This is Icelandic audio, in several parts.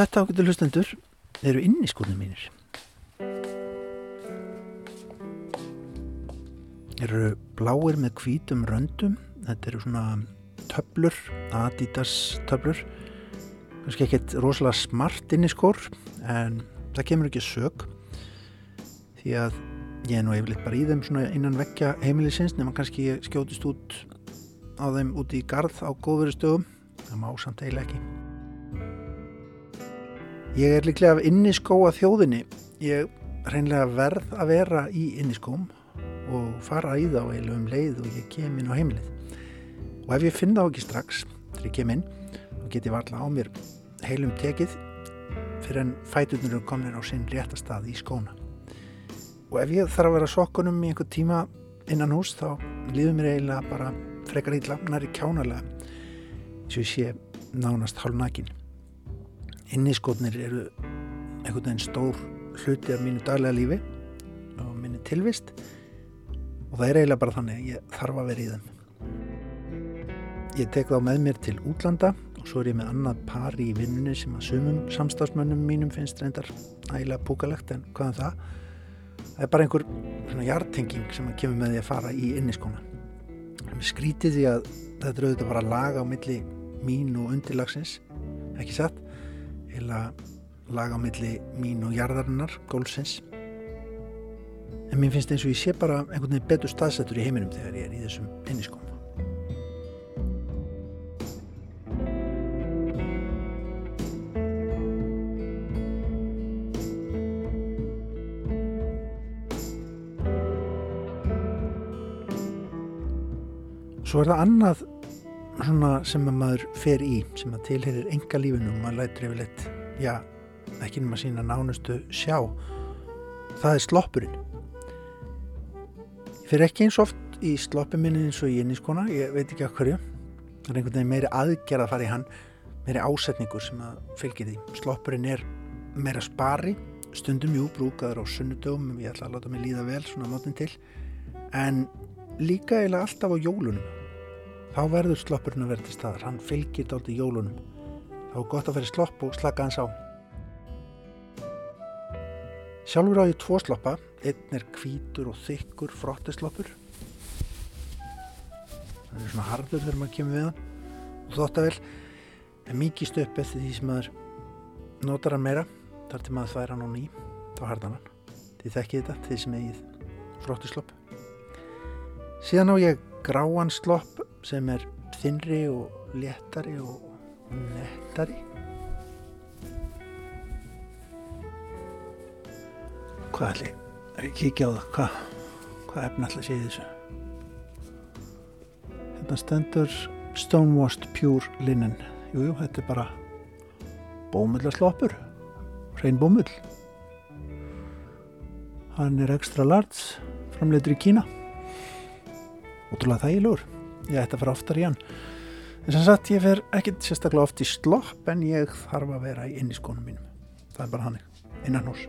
Þetta ákveldur hlustendur eru inn í skónum mínir. Eru bláir með hvítum röndum. Þetta eru svona töblur, Adidas töblur. Kannski ekkert rosalega smart inn í skór en það kemur ekki sög því að ég er nú yfirleitt bara í þeim svona innan vekja heimilisins nema kannski skjótist út á þeim út í garð á góðveru stöðum. Það má samt eiginlega ekki. Ég er líklega af inniskóa þjóðinni. Ég reynlega verð að vera í inniskóm og fara í þá eiginlega um leið og ég kem inn á heimilið. Og ef ég finn þá ekki strax þegar ég kem inn, þá get ég varla á mér heilum tekið fyrir en fæturnir eru komin á sinn réttastað í skóna. Og ef ég þarf að vera sokkunum í einhver tíma innan hús, þá líður mér eiginlega bara frekar ítla, næri kjánalega, sem ég sé nánast hálf nakin inniskotnir eru einhvern veginn stór hluti af mínu daglega lífi og minni tilvist og það er eiginlega bara þannig ég þarf að vera í þeim. Ég tek þá með mér til útlanda og svo er ég með annað par í vinnunni sem að sumum samstagsmönnum mínum finnst reyndar ægilega púkalegt en hvaðan um það? Það er bara einhver svona hjartenging sem að kemur með því að fara í inniskóna. Skrítið því að þetta er auðvitað bara laga á milli mín og undirlagsins, ekki satt? Eila laga á milli mín og jarðarinnar, gólsins en mér finnst eins og ég sé bara einhvern veginn betur staðsettur í heiminum þegar ég er í þessum inniskóm Svo er það annað svona sem að maður fer í sem að tilherir enga lífinu og maður lætur yfirleitt, já, ekki nema sína nánustu sjá. Það er sloppurinn. Ég fer ekki eins oft í sloppuminni eins og í inniskona ég veit ekki okkur það er einhvern veginn meiri aðgerð að fara í hann meiri ásetningur sem að fylgir því. Sloppurinn er meira spari stundum jú brúkaður á sunnudögum ég ætla að láta mig líða vel svona mótin til en líka eiginlega alltaf á jólunum þá verður sloppurinn að verða til staðar. Hann fylgir dált í jólunum. Þá er gott að vera slopp og slaka hans á. Sjálfur á ég tvo sloppa. Einn er kvítur og þykkur frottisloppur það er svona harður þegar maður kemur við hann. Og þóttavel er mikið stöpp eftir því sem maður notar hann meira. Þar til maður þværa hann á ný þá harðan hann. Því þekkið þetta því sem eigið frottislopp síðan á ég gráan slopp sem er þinri og léttari og nettari. Hvað ætli að kíkja á það hvað, hvað efna ætla að sé þessu? Hérna stendur Stonewashed Pure Linen. Jújú, þetta er bara bómullarsloppur hrein bómull. Hann er extra large framleitur í Kína. Ótrúlega þægilegur ég ætti að fara oftar í hann. En sem sagt ég fer ekkert sérstaklega oft í slopp en ég þarf að vera í inniskónum mínum. Það er bara hannig innan hús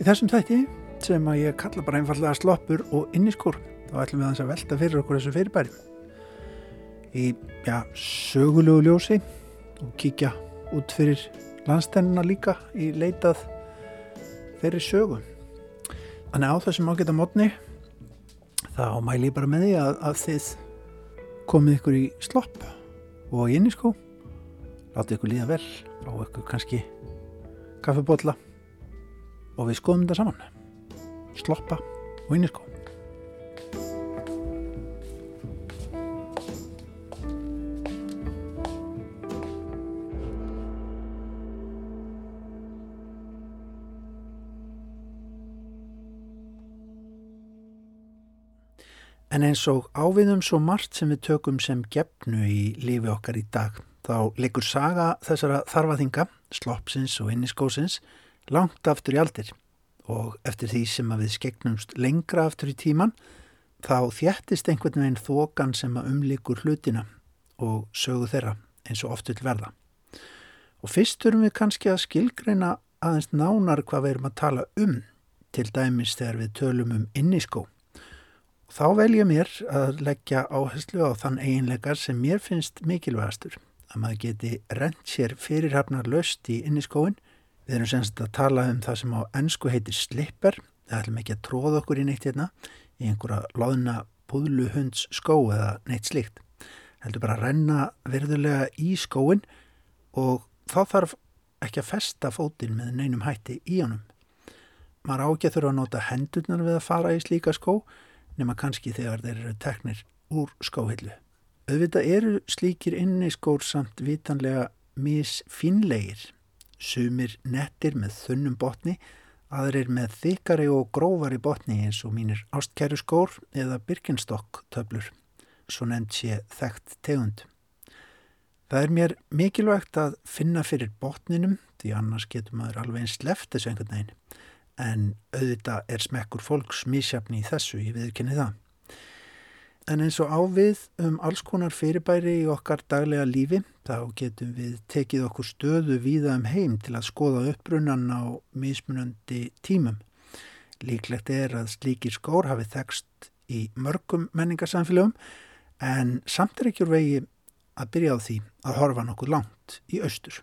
í þessum þætti sem að ég kalla bara einfallega sloppur og inniskór þá ætlum við að velta fyrir okkur þessu fyrirbæri. Í já, sögulegu ljósi og kíkja út fyrir landstennina líka í leitað þeirri sögu. Þannig á þessum ágæta mótni þá mæl ég bara með því að, að þið komið ykkur í slopp og í inniskó. Láta ykkur líða vel á ykkur kannski kaffebotla og við skoðum þetta saman. Sloppa og inniskó eins og áviðum svo margt sem við tökum sem gefnu í lífi okkar í dag, þá leikur saga þessara þarfaþinga, sloppsins og inniskósins, langt aftur í aldir og eftir því sem við skegnumst lengra aftur í tíman, þá þjættist einhvern veginn þokan sem að umlikur hlutina og sögu þeirra eins og oft vil verða. Og fyrst þurfum við kannski að skilgreina aðeins nánar hvað við erum að tala um, til dæmis þegar við tölum um inniskó. Þá vel ég mér að leggja áherslu á þann eiginleikar sem mér finnst mikilvægastur, að maður geti rent sér fyrirhafnar löst í inniskóin. Við erum semst að tala um það sem á ennsku heitir slipper. Það ætlum ekki að tróða okkur í neitt hérna í einhverja loðna púðluhunds skó eða neitt slikt. Heldur bara að renna verðulega í skóin og þá þarf ekki að festa fótinn með neinum hætti í honum. Maður ágæð þurfa að nota hendurnar við að fara í slíka skó nema kannski þegar þeir eru teknir úr skóhillu. Auðvitað eru slíkir inni skór samt vitanlega misfinlegir, sumir nettir með þunnum botni, aðrir með þykari og grófari botni eins og mínir ástkæru skór eða Birkenstock töflur, svo nefnd sé þekkt tegund. Það er mér mikilvægt að finna fyrir botninum því annars getur maður alveg eins left þessu einhvern veginn en auðvitað er smekkur fólks mísjafni í þessu, ég viðkynni það. En eins og ávið um alls konar fyrirbæri í okkar daglega lífi, þá getum við tekið okkur stöðu víða um heim til að skoða uppbrunnan á mismunandi tímum. Líklegt er að slíkir skór hafi þekst í mörgum menningarsamfélögum, en samt er ekki úr vegi að byrja á því að horfa nokkuð langt í austur.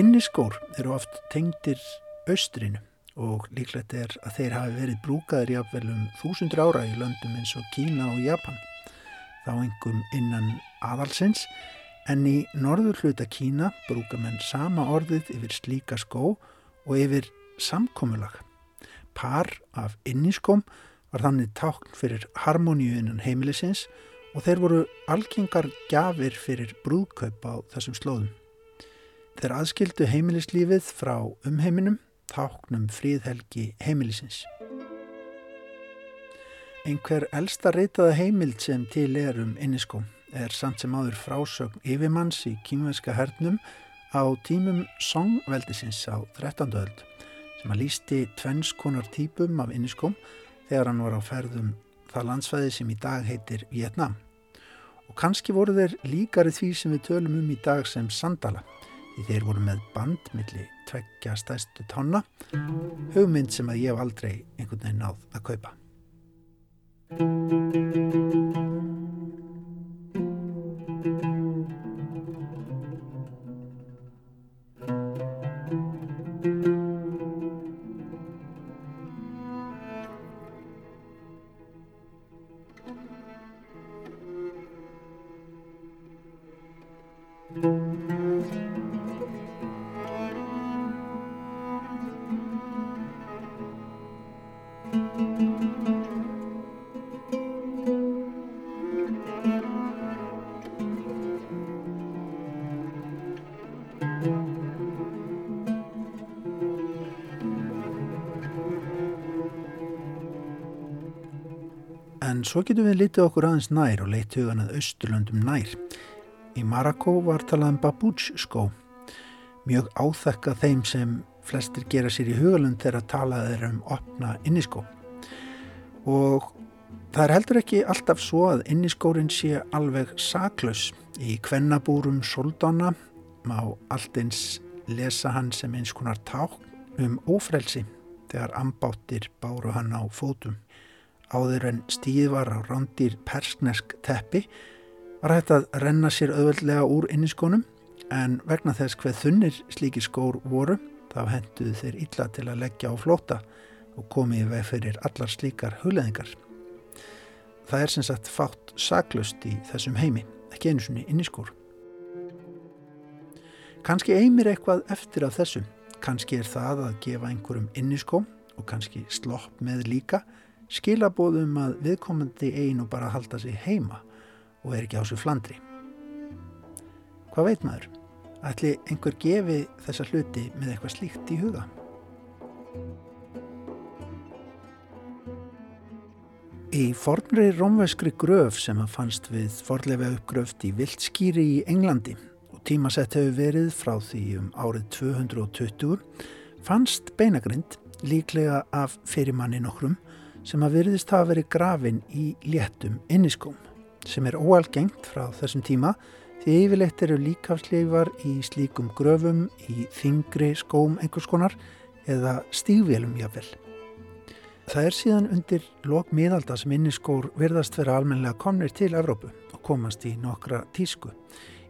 Inniskór eru oft tengdir austrinu og líklegt er að þeir hafi verið brúkaðir jáfnvel um þúsundur ára í löndum eins og Kína og Japan. Þá engum innan aðalsins en í norður hluta Kína brúka menn sama orðið yfir slíka skó og yfir samkomulag. Par af inniskóm var þannig tákn fyrir harmoníu innan heimilisins og þeir voru algengar gafir fyrir brúðkaup á þessum slóðum. Þeir aðskildu heimilislífið frá umheiminum, táknum fríðhelgi heimilisins. Einhver elsta reytaða heimild sem til er um inniskóm er samt sem áður frásögn yfirmanns í kýmvenska hernum á tímum songveldisins á 13. öld sem að lísti tvennskonar típum af inniskóm þegar hann var á ferðum það landsfæði sem í dag heitir Vietnam. Og kannski voru þeir líkari því sem við tölum um í dag sem sandala því þeir voru með band millir tveggja stæstu tána hugmynd sem að ég hef aldrei einhvern veginn náð að kaupa svo getum við litið okkur aðeins nær og leitt hugan að Östurlöndum nær. Í Marako var talað um babúts skó. Mjög áþekka þeim sem flestir gera sér í hugalund þegar talað er um opna inniskó. Og það er heldur ekki alltaf svo að inniskórin sé alveg saklaus. Í kvennabúrum Soldana má allt eins lesa hann sem eins konar ták um ófrelsi þegar ambáttir báru hann á fótum áður en stíð var á rándýr persknesk teppi var hægt að renna sér auðveldlega úr inniskónum en vegna þess hveð þunnir slíki skór voru þá henduðu þeir illa til að leggja á flóta og komið veg fyrir allar slíkar hugleðingar. Það er sem sagt fátt saglust í þessum heimi, ekki einu svonni inniskór. Kanski eimir eitthvað eftir af þessum, kannski er það að gefa einhverjum inniskóm og kannski slopp með líka skilabóðum að viðkomandi einu bara halda sig heima og er ekki á sig flandri. Hvað veit maður? Ætli einhver gefi þessa hluti með eitthvað slíkt í huga? Í fornri rómveskri gröf sem að fannst við forlega uppgröft í Vildskýri í Englandi og tímasett hefur verið frá því um árið 220 fannst beinagrind líklega af fyrirmanni nokkrum sem að veriðist hafa verið grafin í léttum inniskóm sem er óalgengt frá þessum tíma því yfirleitt eru líkafsleifar í slíkum gröfum í þingri skóm einhvers konar eða stígvélum jáfnvel. Það er síðan undir lok miðalda sem inniskór verðast vera almenlega komnir til Evrópu og komast í nokkra tísku.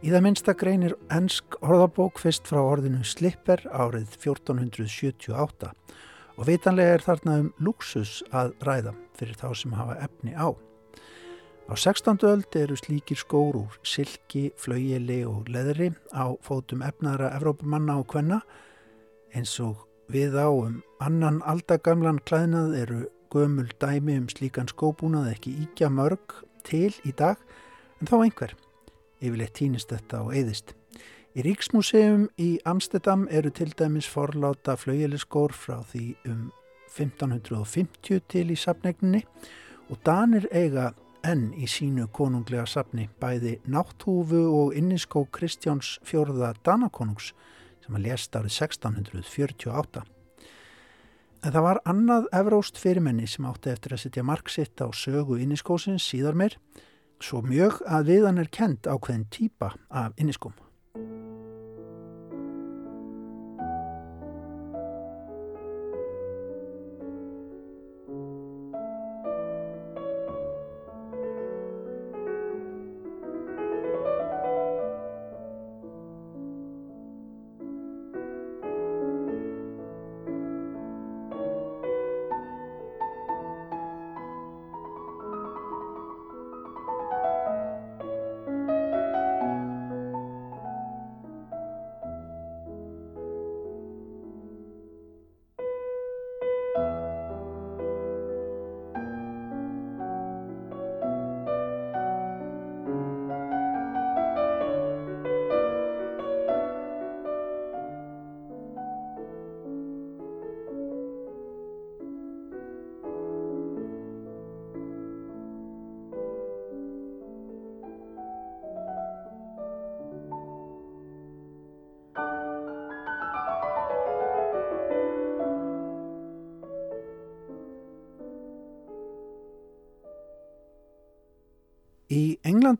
Í það minnsta greinir ennsk orðabók fyrst frá orðinu Slipper árið 1478 og veitanlega er þarna um luxus að ræða fyrir þá sem hafa efni á. Á 16. öld eru slíkir skór úr silki, flaueli og leðri á fótum efnaðara Evrópumanna og kvenna eins og við á um annan aldagamlan klæðnað eru gömul dæmi um slíkan skóbúnað ekki íkja mörg til í dag en þá einhver. Yfirleitt týnist þetta og eðist. Í Ríksmuseum í Amsterdam eru til dæmis forláta flaueliskór frá því um 1550 til í sapnegninni og Danir eiga enn í sínu konunglega sapni bæði nátthúfu og inniskó Kristjáns fjörða Danakonungs sem að lést árið 1648. En það var annað evróst fyrirmenni sem átti eftir að setja marksitt á sögu inniskósins síðar meir, svo mjög að viðan er kent ákveðin týpa af inniskóm.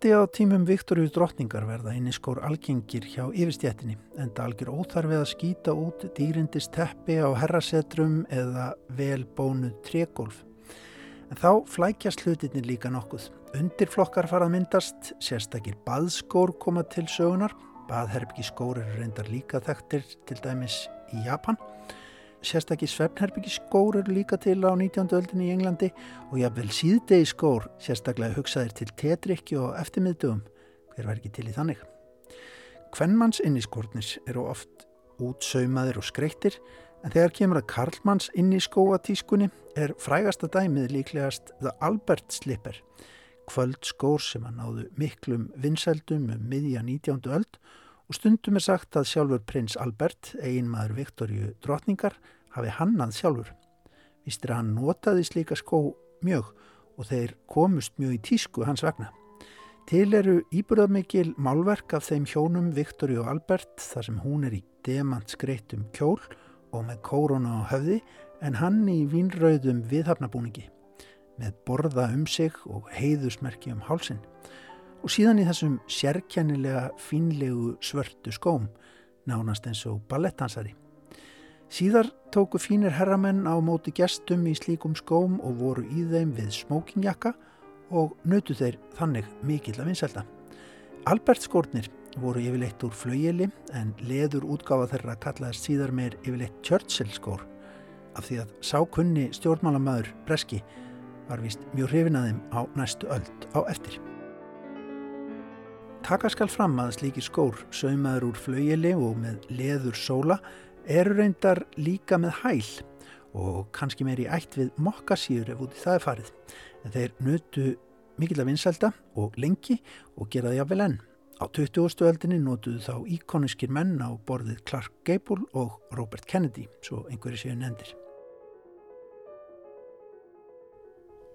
Í Englandi á tímum Viktoríu drottningar verða eini skór algengir hjá yfirstjættinni en það algjör óþarfið að skýta út dýrindist teppi á herrasetrum eða vel bónuð tregolf. En þá flækjast hlutinni líka nokkuð. Undirflokkar farað myndast, sérstakir baðskór koma til sögunar, baðherbyggi skór eru reyndar líka þekktir til dæmis í Japan sérstakki svefnherbyggiskór eru líka til á 19. öldinni í Englandi og jáfnvel síðdegi skór sérstaklega hugsaðir til tetrikki og eftirmiðdugum hver var ekki til í þannig Kvennmanns inniskórnis eru oft útsaumaðir og skreittir en þegar kemur að Karlmanns inniskóatískunni er frægasta dæmið líklegast The Albert Slipper kvöldskór sem að náðu miklum vinsældum um miðja 19. öld og stundum er sagt að sjálfur prins Albert, eiginmaður Viktoríu drotningar, hafi hannað sjálfur. Vistir að hann notaði slíka skó mjög og þeir komust mjög í tísku hans vegna. Til eru íbúrðamikil málverk af þeim hjónum Viktoríu og Albert þar sem hún er í demant skreittum kjól og með kórona á höfði en hann í vínrauðum viðhafnabúningi með borða um sig og heiðusmerki um hálsin og síðan í þessum sérkjænilega fínlegu svörtu skóm, nánast eins og ballettansari. Síðar tóku fínir herramenn á móti gestum í slíkum skóm og voru í þeim við smókingjakka og nötu þeir þannig mikill að vinselda. Albert skórnir voru yfirleitt úr flaueli en leður útgáfa þeirra kallaðist síðar meir yfirleitt Churchill skór af því að sákunni stjórnmálamæður Breski var vist mjög hrifinaðum á næstu öld á eftir. Taka skal fram að slíki skór, saumaður úr flaueli og með leður sóla, eru reyndar líka með hæl og kannski meir í ætt við mokkasýður ef úti það er farið. En þeir nötu mikill af vinsalda og lengi og geraði af vel enn. Á 20. öldinni notuðu þá íkoniskir menn á borðið Clark Gable og Robert Kennedy, svo einhverju séu nefndir.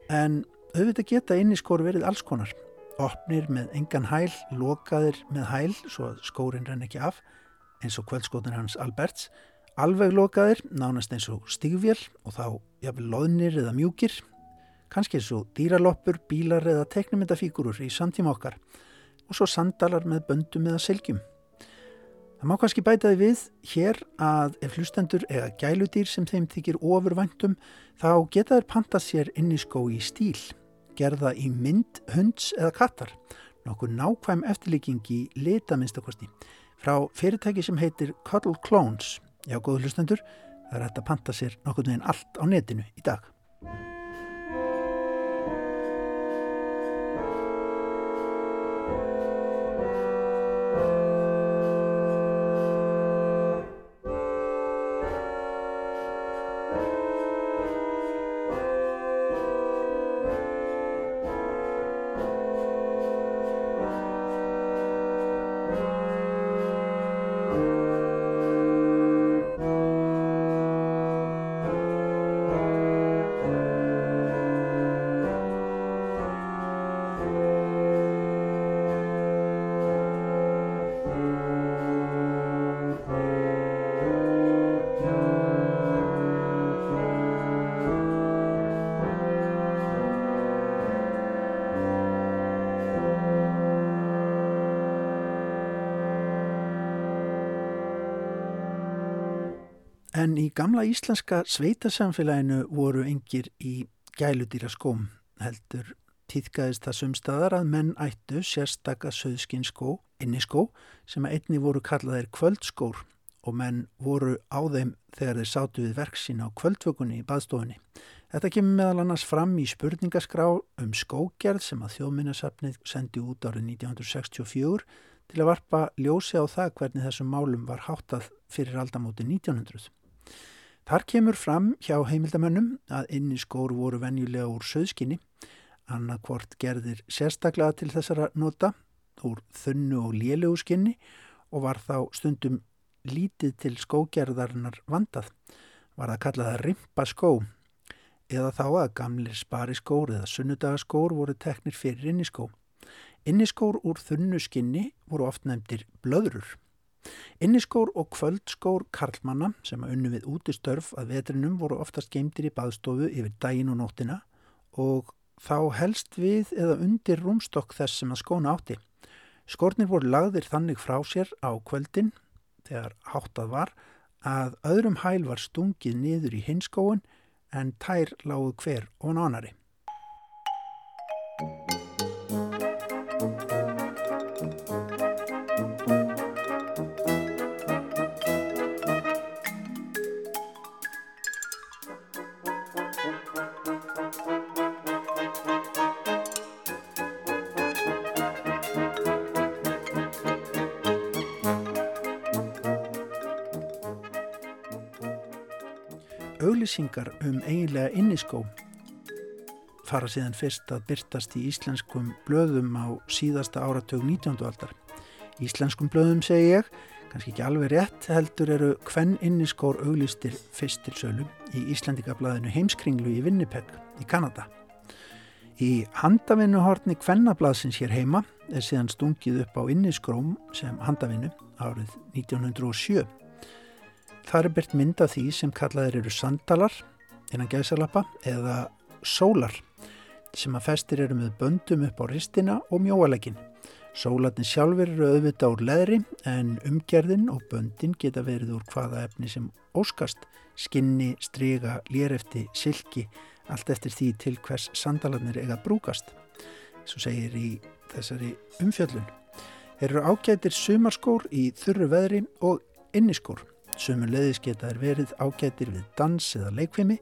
En auðvitað geta inniskór verið alls konar opnir með engan hæl, lokaðir með hæl svo að skórin renn ekki af eins og kvöldskótin hans Alberts. Alveg lokaðir, nánast eins og stigvél og þá jafnvel loðnir eða mjúkir. Kannski eins og dýraloppur, bílar eða teknumyndafíkurur í samtíma okkar. Og svo sandalar með böndum eða selgjum. Það má kannski bæta því við hér að ef hlustendur eða gæludýr sem þeim þykir ofurvæntum þá geta þeir panta sér inn í skó í stíl, gerða í mynd, hunds eða kattar, nokkur nákvæm eftirlíking í litaminnstakosti frá fyrirtæki sem heitir Cuddle Clones. Já, góðu hlustendur, það er hægt að panta sér nokkur neginn allt á netinu í dag. En í gamla íslenska sveitasamfélaginu voru engir í gæludýra skóm heldur týðgæðist það sumstaðar að menn ættu sérstakka söðskinskó, inniskó sem að einni voru kallaðir kvöldskór og menn voru á þeim þegar þeir sátu við verksín á kvöldvökunni í baðstofunni. Þetta kemur meðal annars fram í spurningaskrá um skógerð sem að þjóðminnasafnið sendi út árið 1964 til að varpa ljósi á það hvernig þessum málum var háttað fyrir aldamóti 1900. Þar kemur fram hjá heimildamönnum að inni skór voru venjulega úr söðskinni, annarkvort gerðir sérstaklega til þessara nota úr þunnu og lélegu skinni og var þá stundum lítið til skógerðarinnar vandað. Var það að rimpa skó eða þá að gamlir spariskór eða sunnudagaskór voru teknir fyrir inniskó. Inniskór úr þunnu skinni voru oft nefndir blöðrur. Inniskór og kvöldskór karlmanna sem að unnu við útistörf að vetrinum voru oftast geimtir í baðstofu yfir daginn og nóttina og þá helst við eða undir rúmstokk þess sem að skóna átti. Skórnir voru lagðir þannig frá sér á kvöldin þegar háttað var að öðrum hæl var stungið niður í hinskóun en tær lágu hver og nánari. Auglýsingar um eiginlega inniskó fara síðan fyrst að byrtast í íslenskum blöðum á síðasta áratög 19. aldar. Íslenskum blöðum segi ég, kannski ekki alveg rétt, heldur eru hvenn inniskór auglýstir fyrst til sölu í Íslandikablaðinu Heimskringlu í Winnipeg í Kanada. Í handavinnuhortni Kvennablaðsins hér heima er síðan stungið upp á inniskróm sem handavinnu árið 1907. Það er byrt mynda því sem kallaðir eru sandalar innan gæðsalappa eða sólar sem að festir eru með böndum upp á ristina og mjóalegin. Sólarnir sjálfur eru auðvitað úr leðri en umgerðin og böndin geta verið úr hvaða efni sem óskast, skinni, stryga, lérefti, silki, allt eftir því til hvers sandalarnir eiga brúkast. Svo segir í þessari umfjöllun. Þeir eru ágætir sumarskór í þurru veðri og inniskór. Sumu leðis geta þær verið ágættir við dans eða leikvimi,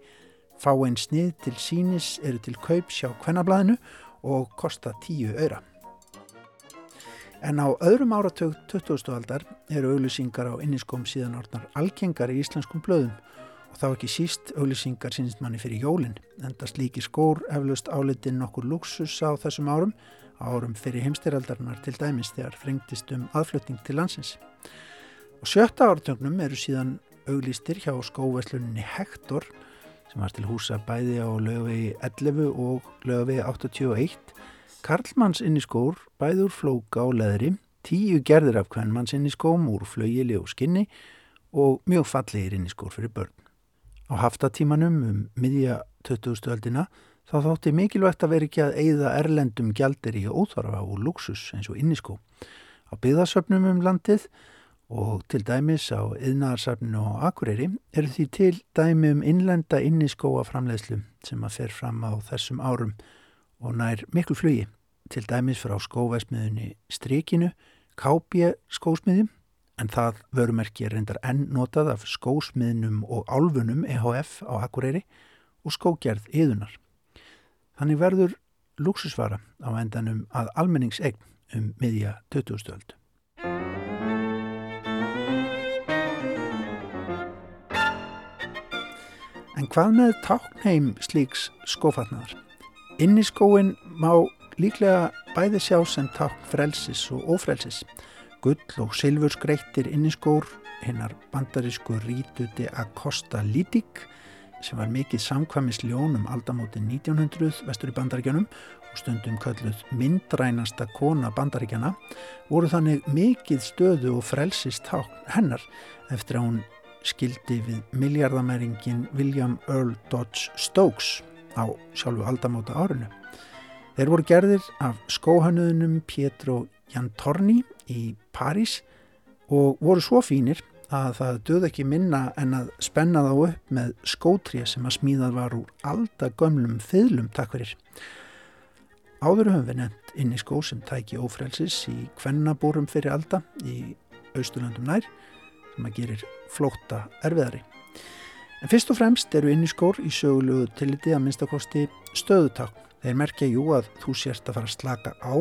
fá einn snið til sínis eru til kaup sjá kvennablaðinu og kosta tíu öyra. En á öðrum áratög 20. aldar eru auglýsingar á inniskom síðan orðnar algengar í íslenskum blöðum og þá ekki síst auglýsingar sínist manni fyrir jólinn. Endast líki skór eflaust álitinn nokkur luxus á þessum árum, árum fyrir heimstyraldarnar til dæmis þegar frengtist um aðflutning til landsins. Og sjötta ártögnum eru síðan auglýstir hjá skóveslunni Hector sem var til húsa bæði á lögvegi 11 og lögvegi 81 Karlmanns inniskór bæður flóka og leðri, tíu gerðir af kvennmanns inniskóm úr flögili og skinni og mjög fallegir inniskór fyrir börn. Á haftatímanum um miðja 20. öldina þá þótti mikilvægt að vera ekki að eigða erlendum gjaldir í óþarfa og luxus eins og inniskó. Á byggðarsöfnum um landið og til dæmis á yðnarsafninu og akureyri eru því til dæmi um innlenda inniskóa framleiðslu sem að fer fram á þessum árum og nær miklu flugi til dæmis frá skóvæsmiðunni Strikinu, Kápje skósmiðjum en það vörumerki er reyndar enn notað af skósmiðnum og álfunum EHF á Akureyri og skógerð yðunar. Þannig verður luxusvara á endanum að almenningsegn um miðja 20. En hvað með táknheim slíks skófatnaðar? Inniskóin má líklega bæði sjá sem tákn frelsis og ofrelsis. Gull og silfur skreittir inniskór, hinnar bandarísku rítuti Acosta Lidig sem var mikið samkvæmis ljónum aldamóti 1900 vestur í bandaríkjanum og stundum kölluð myndrænasta kona bandaríkjana voru þannig mikið stöðu og frelsist hennar eftir að hún skildi við miljardamæringin William Earl Dodge Stokes á sjálfu aldamóta árinu. Þeir voru gerðir af skóhanuðunum Pietro Jantorni í París og voru svo fínir að það döð ekki minna en að spenna þá upp með skótrið sem að smíðað var úr aldagömlum fyðlum takkverir. Áður höfum við nefnt inn í skó sem tæki ófrelsis í kvennabórum fyrir alda í austurlandum nær sem að gerir flóta erfiðari. En fyrst og fremst eru inniskór í sögulegu tilliti að minnstakosti stöðutakn. Þeir merkja jú að þú sérst að fara að slaka á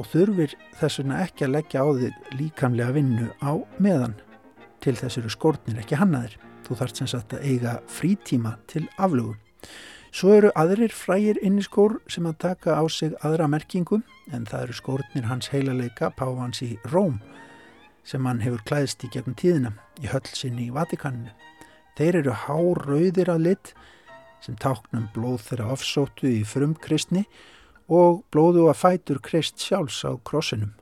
og þurfir þess vegna ekki að leggja á þig líkamlega vinnu á meðan. Til þess eru skórnir ekki hannaðir. Þú þarfst sem sagt að eiga frítíma til aflögu. Svo eru aðrir frægir inniskór sem að taka á sig aðra merkingu en það eru skórnir hans heilaleika Pávans í Róm sem hann hefur klæðist í gegnum tíðina í höllsinni í Vatikaninu. Þeir eru hárauðir að lit sem táknum blóð þeirra ofsóttu í frum kristni og blóðu að fætur krist sjálfs á krossinum.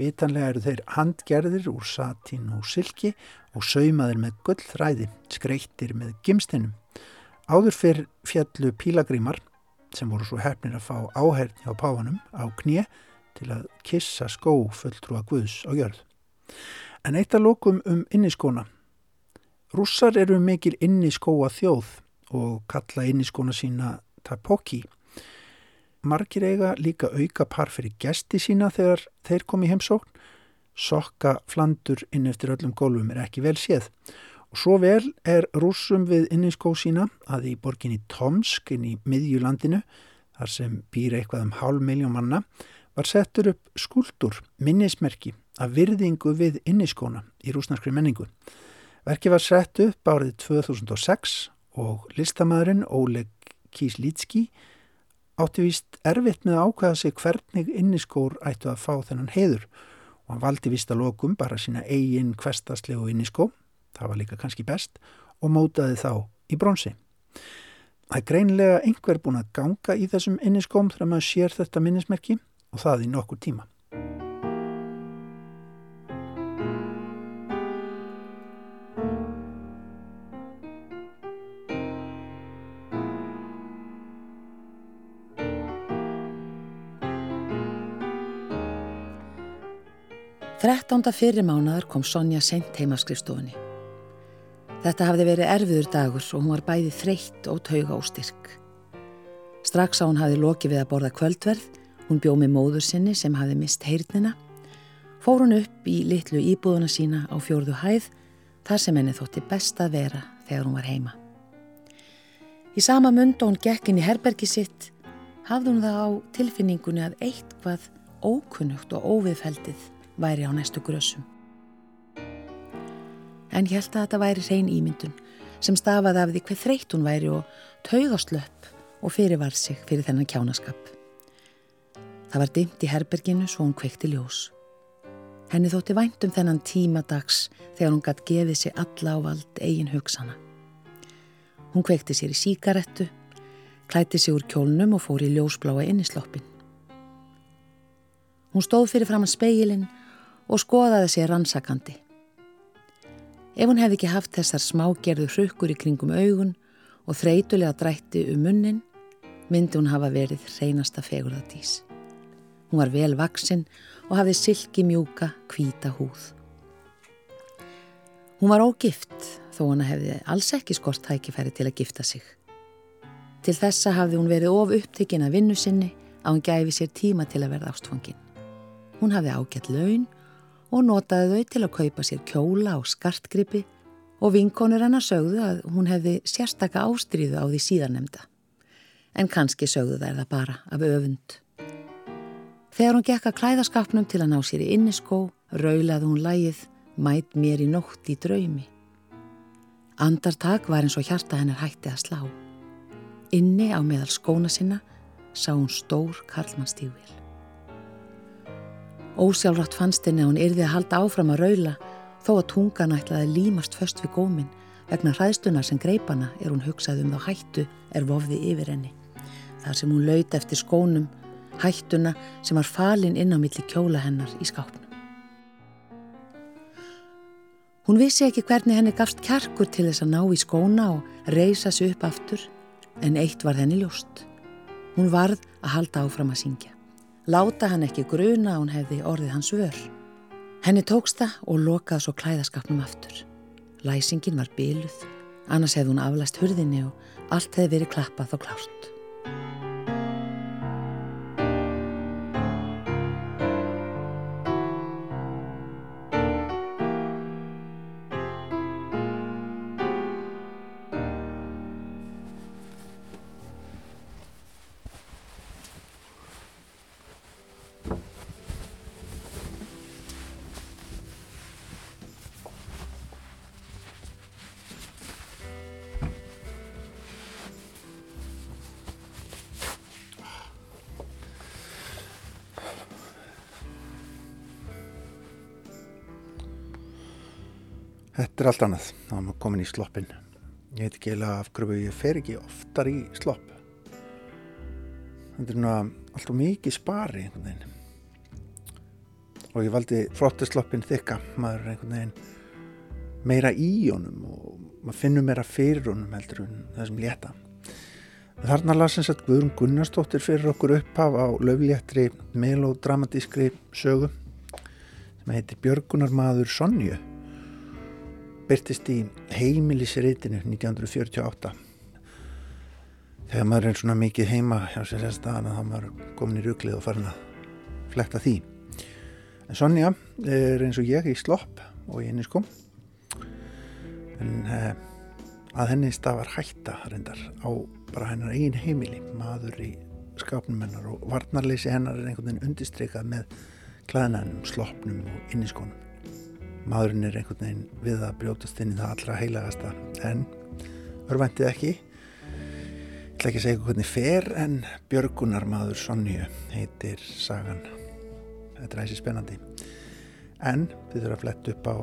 Vitanlega eru þeir handgerðir úr satín og silki og saumaðir með gullþræði, skreittir með gimstinum. Áður fyrr fjallu pílagrímar sem voru svo hefnir að fá áherni á páfanum á knið til að kissa skó fulltrúa Guðs á jörð. En eitt að lókum um inniskóna Rússar eru mikil inni skóa þjóð og kalla inni skóna sína tapoki. Margir eiga líka auka par fyrir gesti sína þegar þeir komi heimsókn. Sokka flandur inn eftir öllum gólfum er ekki vel séð. Og svo vel er rússum við inninskó sína að í borginni Tomsk inn í miðjulandinu, þar sem býr eitthvað um hálf miljón manna, var settur upp skuldur, minnismerki, af virðingu við inniskóna í rúsnarskri menningu. Verki var sett upp árið 2006 og listamæðurinn Oleg Kíslítski átti vist erfitt með að ákvæða sig hvernig inniskór ættu að fá þennan heiður og hann valdi vist að lokum bara sína eigin kvestaslegu inniskó, það var líka kannski best, og mótaði þá í bronsi. Það er greinlega einhver búin að ganga í þessum inniskóm þegar maður sér þetta minnismerki og það í nokkur tíma. 13. fyrir mánuðar kom Sonja sent heima skrifstofunni. Þetta hafði verið erfiður dagur og hún var bæði þreytt og tauga og styrk. Strax á hún hafði lokið við að borða kvöldverð, hún bjóð með móður sinni sem hafði mist heyrnina, fór hún upp í litlu íbúðuna sína á fjórðu hæð þar sem henni þótti best að vera þegar hún var heima. Í sama mund og hún gekk inn í herbergi sitt hafði hún það á tilfinningunni að eitthvað ókunnugt og óviðfældið væri á næstu grössum. En ég held að þetta væri hrein ímyndun sem stafaði af því hver þreytt hún væri og taugaslöpp og fyrirvar sig fyrir þennan kjánaskap. Það var dimt í herberginu svo hún kveikti ljós. Henni þótti vænt um þennan tímadags þegar hún gætt gefið sér alla á vald eigin hugsana. Hún kveikti sér í síkarettu, klæti sér úr kjólnum og fór í ljósbláa innisloppin. Hún stóð fyrir fram að speilin og skoðaði sér rannsakandi. Ef hún hefði ekki haft þessar smágerðu hrukkur í kringum augun og þreytulega drætti um munnin, myndi hún hafa verið reynasta fegurðadís. Hún var vel vaksinn og hafði silki mjúka, kvíta húð. Hún var ógift þó hann hefði alls ekki skort tækifæri til að gifta sig. Til þessa hafði hún verið of upptekinn að vinnu sinni að hún gæfi sér tíma til að verða ástfangin. Hún hafði ágætt laun og notaði þau til að kaupa sér kjóla og skartgripi og vinkonur hennar sögðu að hún hefði sérstaka ástríðu á því síðanemda. En kannski sögðu þær það bara af öfund. Þegar hún gekk að klæðaskapnum til að ná sér í inniskó, raulaði hún lægið mæt mér í nótt í draumi. Andartak var eins og hjarta hennar hætti að slá. Inni á meðal skóna sinna sá hún stór karlmannstígvil. Ósjálfrátt fannst henni að hún yrði að halda áfram að raula þó að tungan ætlaði límast föst við gómin vegna hræðstunar sem greipana er hún hugsað um þá hættu er vofði yfir henni. Þar sem hún lauti eftir skónum hættuna sem var falin inn á milli kjóla hennar í skápnum. Hún vissi ekki hvernig henni gafst kjarkur til þess að ná í skóna og reysa sig upp aftur, en eitt var henni ljóst. Hún varð að halda áfram að syngja. Láta hann ekki gruna að hún hefði orðið hans vör. Henni tóksta og lokaði svo klæðaskapnum aftur. Læsingin var byluð, annars hefði hún aflæst hurðinni og allt hefði verið klappað og klárt. Þetta er allt annað, þá er maður komin í sloppin. Ég veit ekki eiginlega af hverju ég fer ekki oftar í slopp. Þetta er náttúrulega alltaf mikið spari einhvern veginn. Og ég valdi flottesloppin þykka, maður er einhvern veginn meira í honum og maður finnur meira fyrir honum heldur en þessum létta. Þarna lasins að Guðrún Gunnarsdóttir fyrir okkur upphaf á löfléttri melodramatískri sögu sem heitir Björgunarmaður Sonju byrtist í heimilisreitinu 1948 þegar maður er svona mikið heima hjá sér þess að þá maður komin í ruglið og farin að flekta því. En Sonja er eins og ég í slopp og í henni sko. En eh, að henni stafar hætta reyndar á bara hennar eigin heimili. Maður í skapnum hennar og varnarleysi hennar er einhvern veginn undistreikað með klæðnænum, sloppnum og inniskónum maðurinn er einhvern veginn við að brjótast inn í það allra heilagasta. En örvæntið ekki. Ég ætla ekki að segja hvernig fer en Björgunar maður Sonju heitir sagan. Þetta er æsi spennandi en þið þurfum að fletta upp á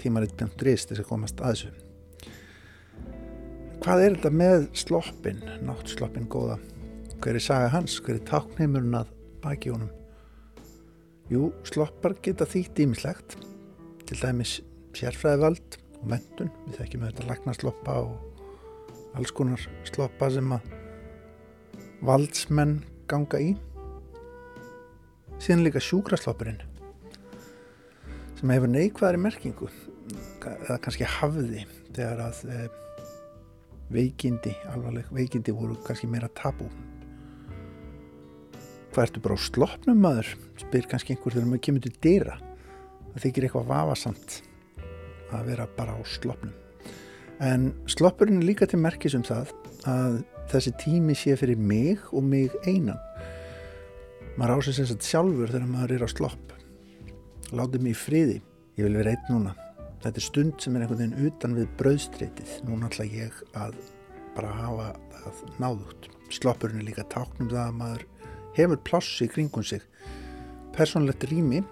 tímaritt.is þess að komast að þessu. Hvað er þetta með sloppin náttsloppin góða? Hver er saga hans, hver er tákneimurinn að baki honum Jú, sloppar geta þýtt ímislegt, til dæmis sérfræðivald og mentun. Við þekkjum auðvitað lagnarsloppa og alls konar sloppa sem að valdsmenn ganga í. Síðan líka sjúkrasloppurinn sem hefur neikvæðari merkingu eða kannski hafði þegar að e, veikindi, alvarleg veikindi voru kannski meira tabú hvað ertu bara á sloppnum maður? Spyr kannski einhver þegar maður kemur til dýra það þykir eitthvað vafasamt að vera bara á sloppnum. En sloppurinn er líka til merkis um það að þessi tími sé fyrir mig og mig einan. Maður ásins þess að sjálfur þegar maður er á slopp. Látið mig í friði. Ég vil vera einn núna. Þetta er stund sem er einhvern veginn utan við brauðstreitið núna ætla ég að bara hafa það náðugt. Sloppurinn er líka táknum það að maður hefur pláss í kringum sig personlegt rými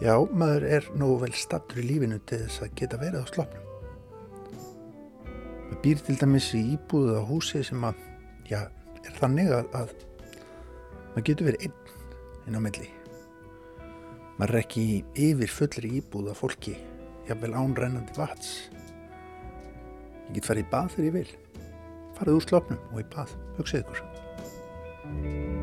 já, maður er nógu vel stattur í lífinu til þess að geta verið á slopnum maður býr til dæmis í íbúðu á húsi sem að, já, er þannig að, að maður getur verið einn inn á milli. Maður er ekki yfir fullri íbúða fólki, jáfnvel ánrennandi vats. Ég get farið í bað þegar ég vil. Farið úr slopnum og í bað, hugsið ykkur. Música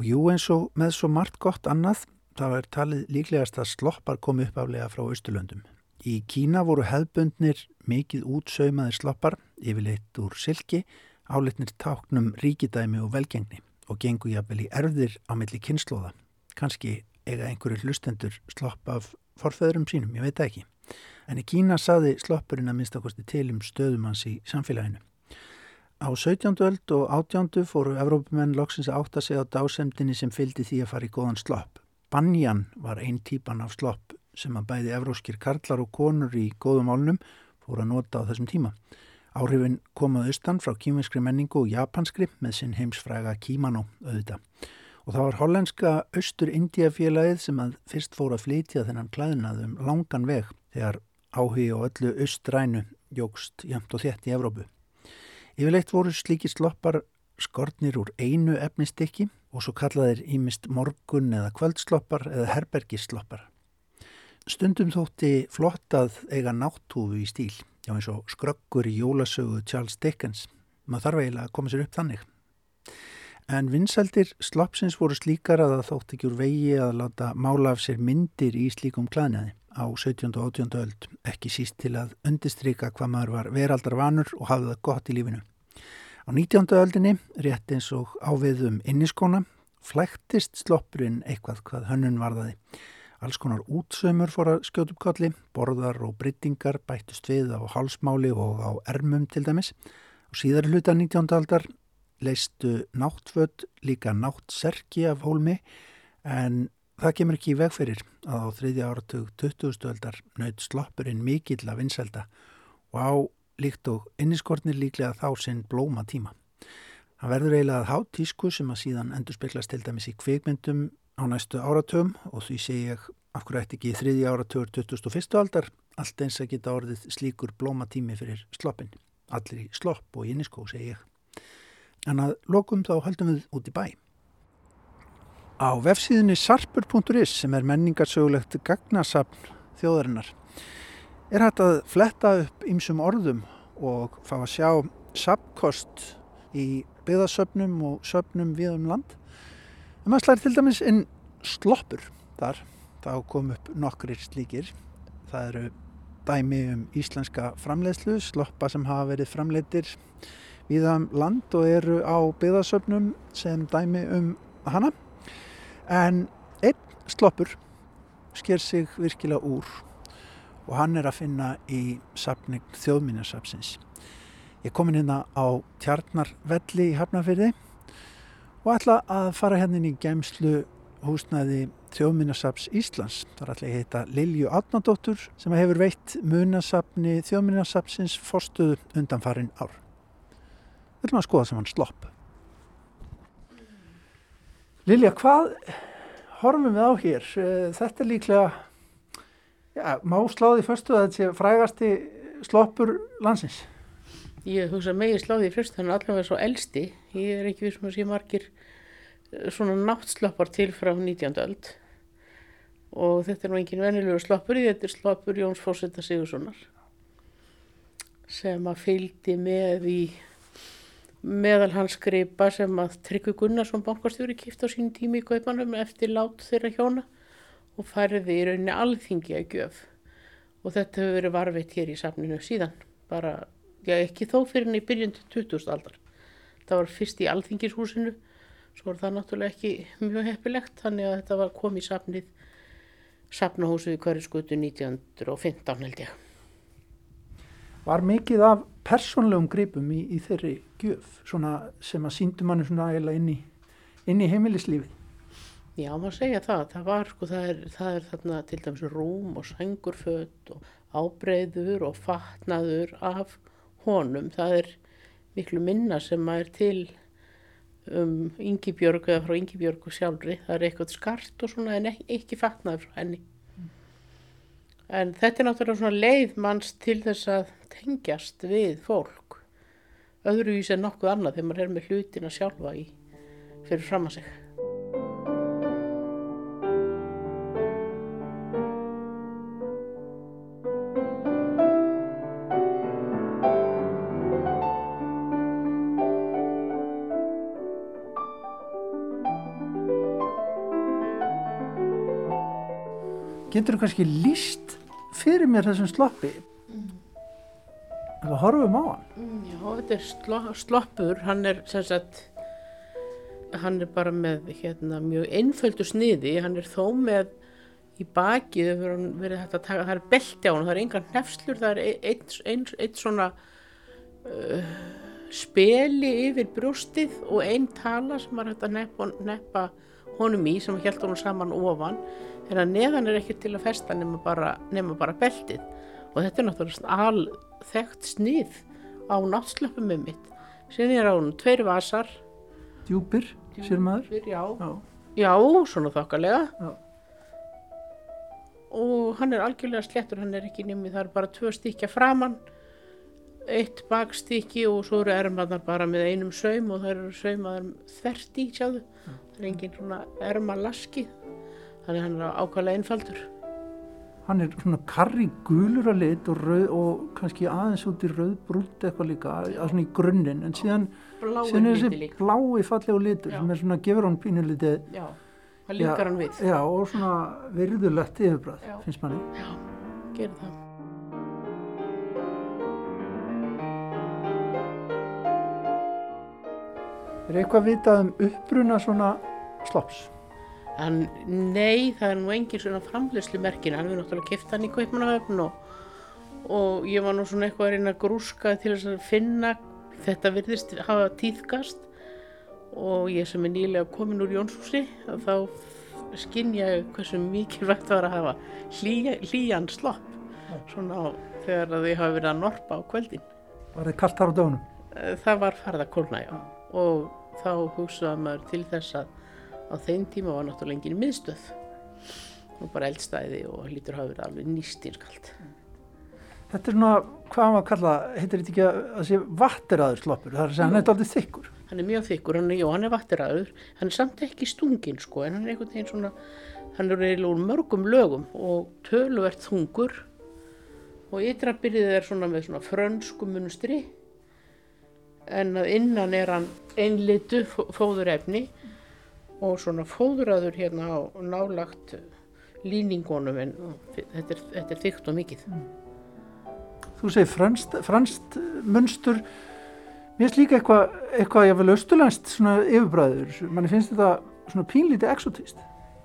Og jú eins og með svo margt gott annað, það er talið líklegast að sloppar komi upp aflega frá Östurlöndum. Í Kína voru hefbundnir mikið útsaumaðir sloppar, yfirleitt úr silki, álitnir táknum ríkidæmi og velgengni og gengur jafnvel í erfðir á milli kynnslóða. Kanski eiga einhverju hlustendur slopp af forföðurum sínum, ég veit ekki. En í Kína saði sloppurinn að minnstakosti til um stöðumans í samfélaginu. Á 17. öld og 18. fóru Evrópumenn loksins að átta sig á dásemdini sem fylgdi því að fara í góðan slopp. Banjan var einn típan af slopp sem að bæði evróskir karlar og konur í góðum álnum fóru að nota á þessum tíma. Áhrifin komaðu austan frá kýminskri menningu og japanskri með sinn heimsfræga kímanó auðvita. Og það var hollenska austur-Indiafélagið sem að fyrst fóru að flytja þennan klæðinaðum langan veg þegar áhugi og öllu austrænu jógst jæmt og þétt í Evrópu. Yfirleitt voru slíki sloppar skortnir úr einu efnistykki og svo kallaðir ímist morgun eða kvöldsloppar eða herbergisloppar. Stundum þótti flott að eiga náttúfu í stíl, já eins og skröggur í jólasögu Charles Dickens. Maður þarf eiginlega að koma sér upp þannig. En vinsældir sloppsins voru slíkar að það þótt ekki úr vegi að láta mála af sér myndir í slíkum klæðnaði á 17. og 18. öld, ekki síst til að undistrika hvað maður var veraldar vanur og hafði það gott í lífinu. Á 19. öldinni, rétt eins og áviðum inniskona, flæktist sloppurinn eitthvað hvað hönnun varðaði. Alls konar útsömmur fór að skjóta upp kolli, borðar og bryttingar bættust við á hálsmáli og á ermum til dæmis. Og síðar hluta 19. aldar leistu náttfödd líka náttserki af hólmi en Það kemur ekki í vegferir að á þriðja áratug 20. öldar naut sloppurinn mikill af vinselda og á líkt og inniskortnir líklega þá sinn blóma tíma. Það verður eiginlega að há tísku sem að síðan endur speklast til dæmis í kvikmyndum á næstu áratugum og því sé ég af hverju ætti ekki í þriðja áratugur 21. aldar allt eins að geta orðið slíkur blóma tími fyrir sloppin. Allir í slopp og inniskó segi ég. En að lokum þá höldum við út í bæ. Á vefsíðunni sarpur.is sem er menningarsögulegt gagnasapn þjóðarinnar er hægt að fletta upp ýmsum orðum og fá að sjá sapkost í byggðasöpnum og söpnum við um land. En maður slæri til dæmis inn sloppur þar, þá kom upp nokkrir slíkir. Það eru dæmi um íslenska framleiðslu, sloppa sem hafa verið framleitir við um land og eru á byggðasöpnum sem dæmi um hana. En einn sloppur sker sig virkilega úr og hann er að finna í sapning þjóðmínasapsins. Ég kom inn hérna á Tjarnarvelli í Hafnarfyrði og ætla að fara hérna inn í gemslu húsnaði Þjóðminnasaps Íslands. Það er alltaf heita Lilju Átnadóttur sem hefur veitt munasapni Þjóðminnasapsins fórstuðu undan farin ár. Við viljum að skoða sem hann slopp. Lilja, hvað horfum við á hér? Eh, þetta er líklega, já, má sláði fyrstu að þetta sé frægasti sloppur landsins. Ég hugsa megin sláði fyrst, þannig að allavega er svo elsti. Ég er ekki við sem að sé margir eh, svona náttsloppar til frá 19. öld og þetta er nú engin venilegur sloppur, þetta er sloppur Jóns Fósetta Sigurssonar sem að fylgdi með í meðal hans gripa sem að Tryggvi Gunnarsson bankastjóri kipta á sín tími í kaupanum eftir lát þeirra hjóna og færði í rauninni alþingi að gjöf. Og þetta hefur verið varveitt hér í safninu síðan. Bara, já ekki þó fyrir henni í byrjundu 2000 aldar. Það var fyrst í alþingishúsinu svo var það náttúrulega ekki mjög heppilegt þannig að þetta var komið í safnið safnahúsið í hverju skutu 1915 held ég. Var mikið af persónlegum gripum í, í þeirri gjöf svona sem að síndu manni svona eiginlega inn í, í heimilislífið? Já, maður segja það. Það var, sko, það er, það er þarna til dæmis rúm og sængurföt og ábreyður og fatnaður af honum. Það er miklu minna sem er til um Yngibjörg eða frá Yngibjörg og sjálfri. Það er eitthvað skart og svona en ekki, fatnaður frá henni. En þetta er náttúrulega svona leið manns til þess að tengjast við fólk. Öðruvís en nokkuð annað þegar maður er með hlutina sjálfa í fyrir fram að sig. Getur þú kannski líst fyrir mér þessum sloppi? Ef við horfum á hann. Já, þetta er sló, sloppur, hann er sem sagt, hann er bara með hérna mjög einföldu sniði, hann er þó með í baki, það hefur hann verið hægt að taka, það er belti á hann, það er engar nefslur, það er eitt, eitt, eitt svona uh, speli yfir brjóstið og einn tala sem var hægt að neppa, neppa honum í sem held honum saman ofan, en að neðan er ekki til að festa nema bara, nema bara beltið og þetta er náttúrulega al þekkt snið á náttslöpum um mitt. Síðan er á hún tveir vasar. Djúpir, sér maður. Djúpir, já. Já. Já, svona þokkalega. Já. Og hann er algjörlega slettur, hann er ekki nýmið, það er bara tvö stykja framann, eitt bakstykki og svo eru ermarnar bara með einum saum og það eru saumaður þvert í, sjáðu. Er engin svona ermalaski, þannig hann er ákvæmlega einfaldur. Hann er svona karri gulur að lit og, rauð, og kannski aðeins út í rauðbrúnt eitthvað líka, að svona í grunninn, en síðan, síðan er þessi blái fallegu litur Já. sem er svona, gefur hann pínulítið, Já, það líkar hann við. já, og svona virðulegt yfirbræð, finnst manni. Já, gerir það. Er eitthvað vitað um uppruna svona slops? En nei, það er nú engin svona framleyslu merkin, hann við náttúrulega keft hann í Kaupmannahöfn og, og ég var nú svona eitthvað að reyna að grúska til þess að finna þetta virðist hafa tíðkast og ég sem er nýlega komin úr Jónshúsi þá skinn ég hversu mikilvægt það var að hafa hlýja, hlýjan slopp svona á, þegar þið hafa verið að norpa á kveldin. Var það kalt þar á dögunum? Eh, Það var farið að kólna, já. Og þá hugsaði maður til þess að á þeim tíma var náttúrulega engin miðstöð. Og bara eldstæði og lítur hafa verið alveg nýstinskalt. Þetta er svona, hvað maður kalla, heitir þetta ekki að það sé vatteraður sloppur, það er að segja hann er aldrei þykkur. Hann er mjög þykkur, hann er, jú, hann er vattiraður, hann er samt ekki stungin sko, en hann er einhvern veginn svona, hann er eiginlega úr mörgum lögum og töluvert þungur og ytrabyrðið er svona með svona frönsku munstri en að innan er hann einlitu fóðurefni og svona fóðuraður hérna á nálagt lýningunum en þetta er, þetta er þykkt og mikið. Þú segir franst, franst munstur, mér finnst líka eitthvað, eitthvað jáfnvel austurlænst svona yfirbræður, manni finnst þetta svona pínlítið exotist.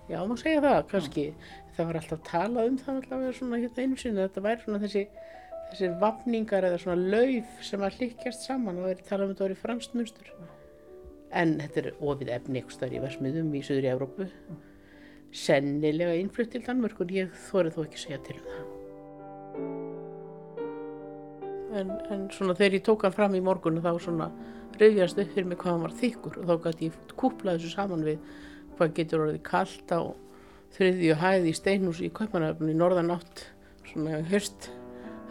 Já, má segja það, kannski. Það var alltaf talað um það allavega svona hérna einu sinni, þetta væri svona þessi, þessir vafningar eða svona lauf sem að hlikkjast saman og er talað um þetta var í franskt munstur. En þetta er ofið efni eitthvað staðar í versmiðum í Suður í Evrópu. Sennilega innflutt til Danmörkur, ég þórið þó ekki segja til um það. En, en svona þegar ég tók hann fram í morgun þá svona rauðjast upp fyrir mig hvað hann var þykkur og þá gæti ég kúplað þessu saman við hvað getur orðið kalt á þriðju hæði í steinhús í Kaupanöfn í norðanátt svona höst,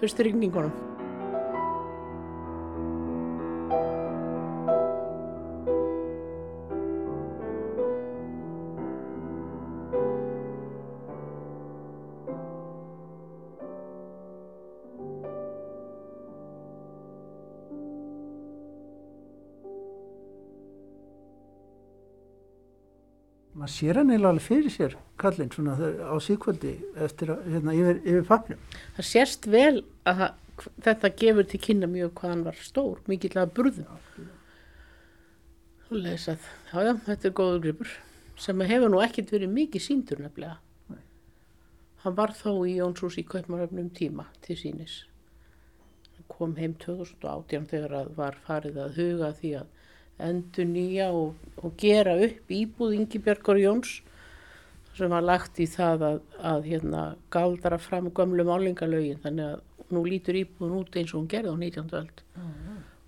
höstrygningunum. Sér hann eiginlega alveg fyrir sér kallinn svona á síkvöldi eftir að, hérna, yfir, yfir pappnum. Það sést vel að það, þetta gefur til kynna mjög hvað hann var stór, mikill að burðum. Þú leys að, já já, þetta er góður gripur sem hefur nú ekkert verið mikið síndur nefnilega. Hann var þó í Jónsús í Kaupmaröfnum tíma til sínis. Hann kom heim 2018 þegar að var farið að huga því að endur nýja og, og gera upp íbúð Ingibjörgur Jóns sem var lagt í það að, að hérna, galdra fram gömlu málingalögin þannig að nú lítur íbúðun út eins og hún gerði á 19. öld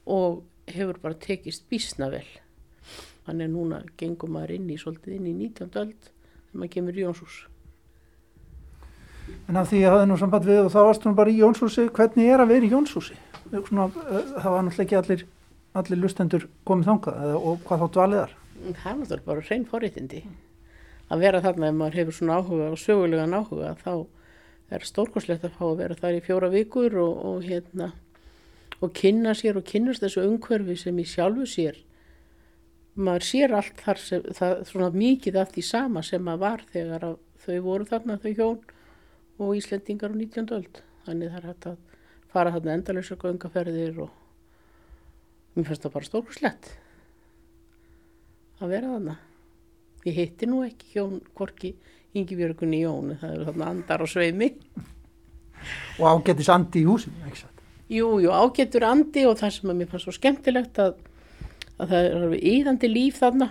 og hefur bara tekist bísna vel þannig að núna gengum maður inn í inn í 19. öld þegar maður kemur í Jónsús En af því ég hafði nú samband við og þá varst hún bara í Jónshúsi, hvernig er að vera í Jónshúsi? Svona, eh, það var náttúrulega ekki allir, allir lustendur komið þangað og hvað þá dvaliðar. það er náttúrulega bara hrein forréttindi að vera þarna ef maður hefur svona áhuga og sögulegan áhuga þá er stórkoslegt að fá að vera þar í fjóra vikur og, og hérna og kynna sér og kynnast þessu umhverfi sem í sjálfu sér maður sér allt þar sem, það, svona mikið af því sama sem að var þegar þau voru þarna þau hjón og Íslendingar á 19. öld þannig það er hægt að fara þarna endalösa göngaferðir og mér finnst það bara stórkoslegt að vera þarna. Ég hitti nú ekki hjón Korki Ingibjörgunni Jón, það eru þarna andar og sveimi. Og ágættis andi í húsinu, ekki satt? Jú, jú, ágetur andi og það sem að mér fannst svo skemmtilegt að, að það er alveg íðandi líf þarna.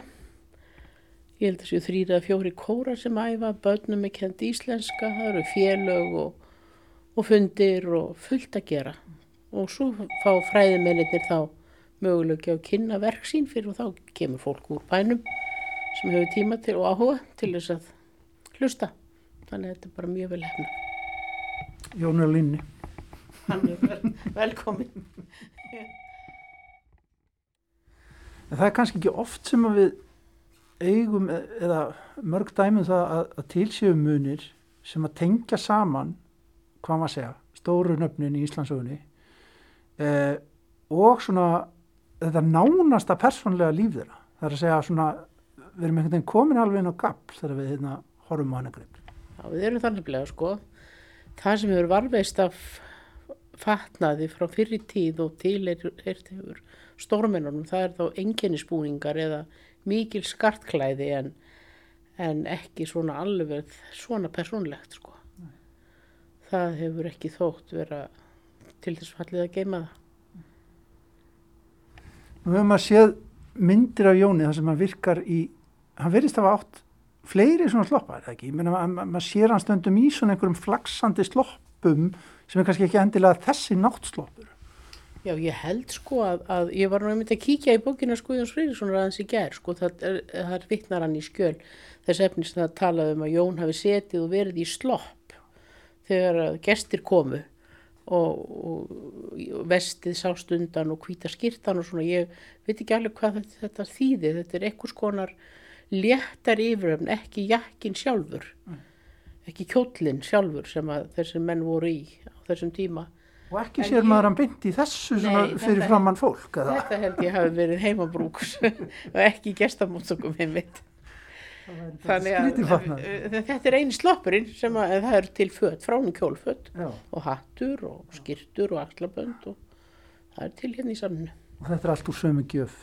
Ég held að séu þrýra fjóri kórar sem æfa, börnum með kent íslenska, það eru félög og, og fundir og fullt að gera. Og svo fá fræðimennir þá mögulega að kynna verk sín fyrir og þá kemur fólk úr bænum sem hefur tíma til og áhuga til þess að hlusta. Þannig að þetta er bara mjög vel hefna. Jón er línni. Hann er vel, velkomin. Það er kannski ekki oft sem að við eigum eða mörg dæmum það að, að tilsjöfum munir sem að tengja saman, hvað maður segja, stóru nöfnin í Íslandsögunni eh, og svona þetta nánasta persónlega líf þeirra. Það er að segja svona, við erum einhvern veginn komin alveg inn á gafl þegar við hérna horfum á hennar greip. Já, við erum þannig að sko. Það sem hefur varveist af fatnaði frá fyrri tíð og til er, er hefur stórmennunum, það er þá enginnisbúningar eða mikil skartklæði en, en ekki svona alveg svona persónlegt sko. Það hefur ekki þótt vera til þess fallið að geima það. Nú hefur maður séð myndir af Jóni þar sem hann virkar í, hann verðist að hafa átt fleiri svona sloppar, það ekki? Ég meina, ma- ma- maður sér hann stundum í svona einhverjum flaksandi sloppum sem er kannski ekki endilega þessi náttsloppur. Já, ég held sko að, að ég var nú einmitt að kíkja í bókina Skuðjóns Frýrikssonar aðeins í gær, sko, það er, það vittnar hann í skjöl þess efnis það talaði um að Jón hafi setið og verið í slopp þegar gestir komu og, og, vestið sást undan og hvíta skýrtan og svona, ég veit ekki alveg hvað þetta, þetta þýði, þetta er einhvers konar léttar yfiröfn, ekki jakkin sjálfur, ekki kjóllin sjálfur sem að þessir menn voru í á þessum tíma. Og ekki En sér ég- maður hann byndi í þessu Nei, fyrir framann fólk? Þetta held ég hafi verið heimabrúks og ekki gestamótsökum heimitt. Þannig að fatnaður. uh, þetta er eini sloppurinn sem að það er til föt, fránum kjólföt Já, og hattur og skirtur og axlabönd og það er til hérna í saminu. og þetta er allt úr sömu gjöf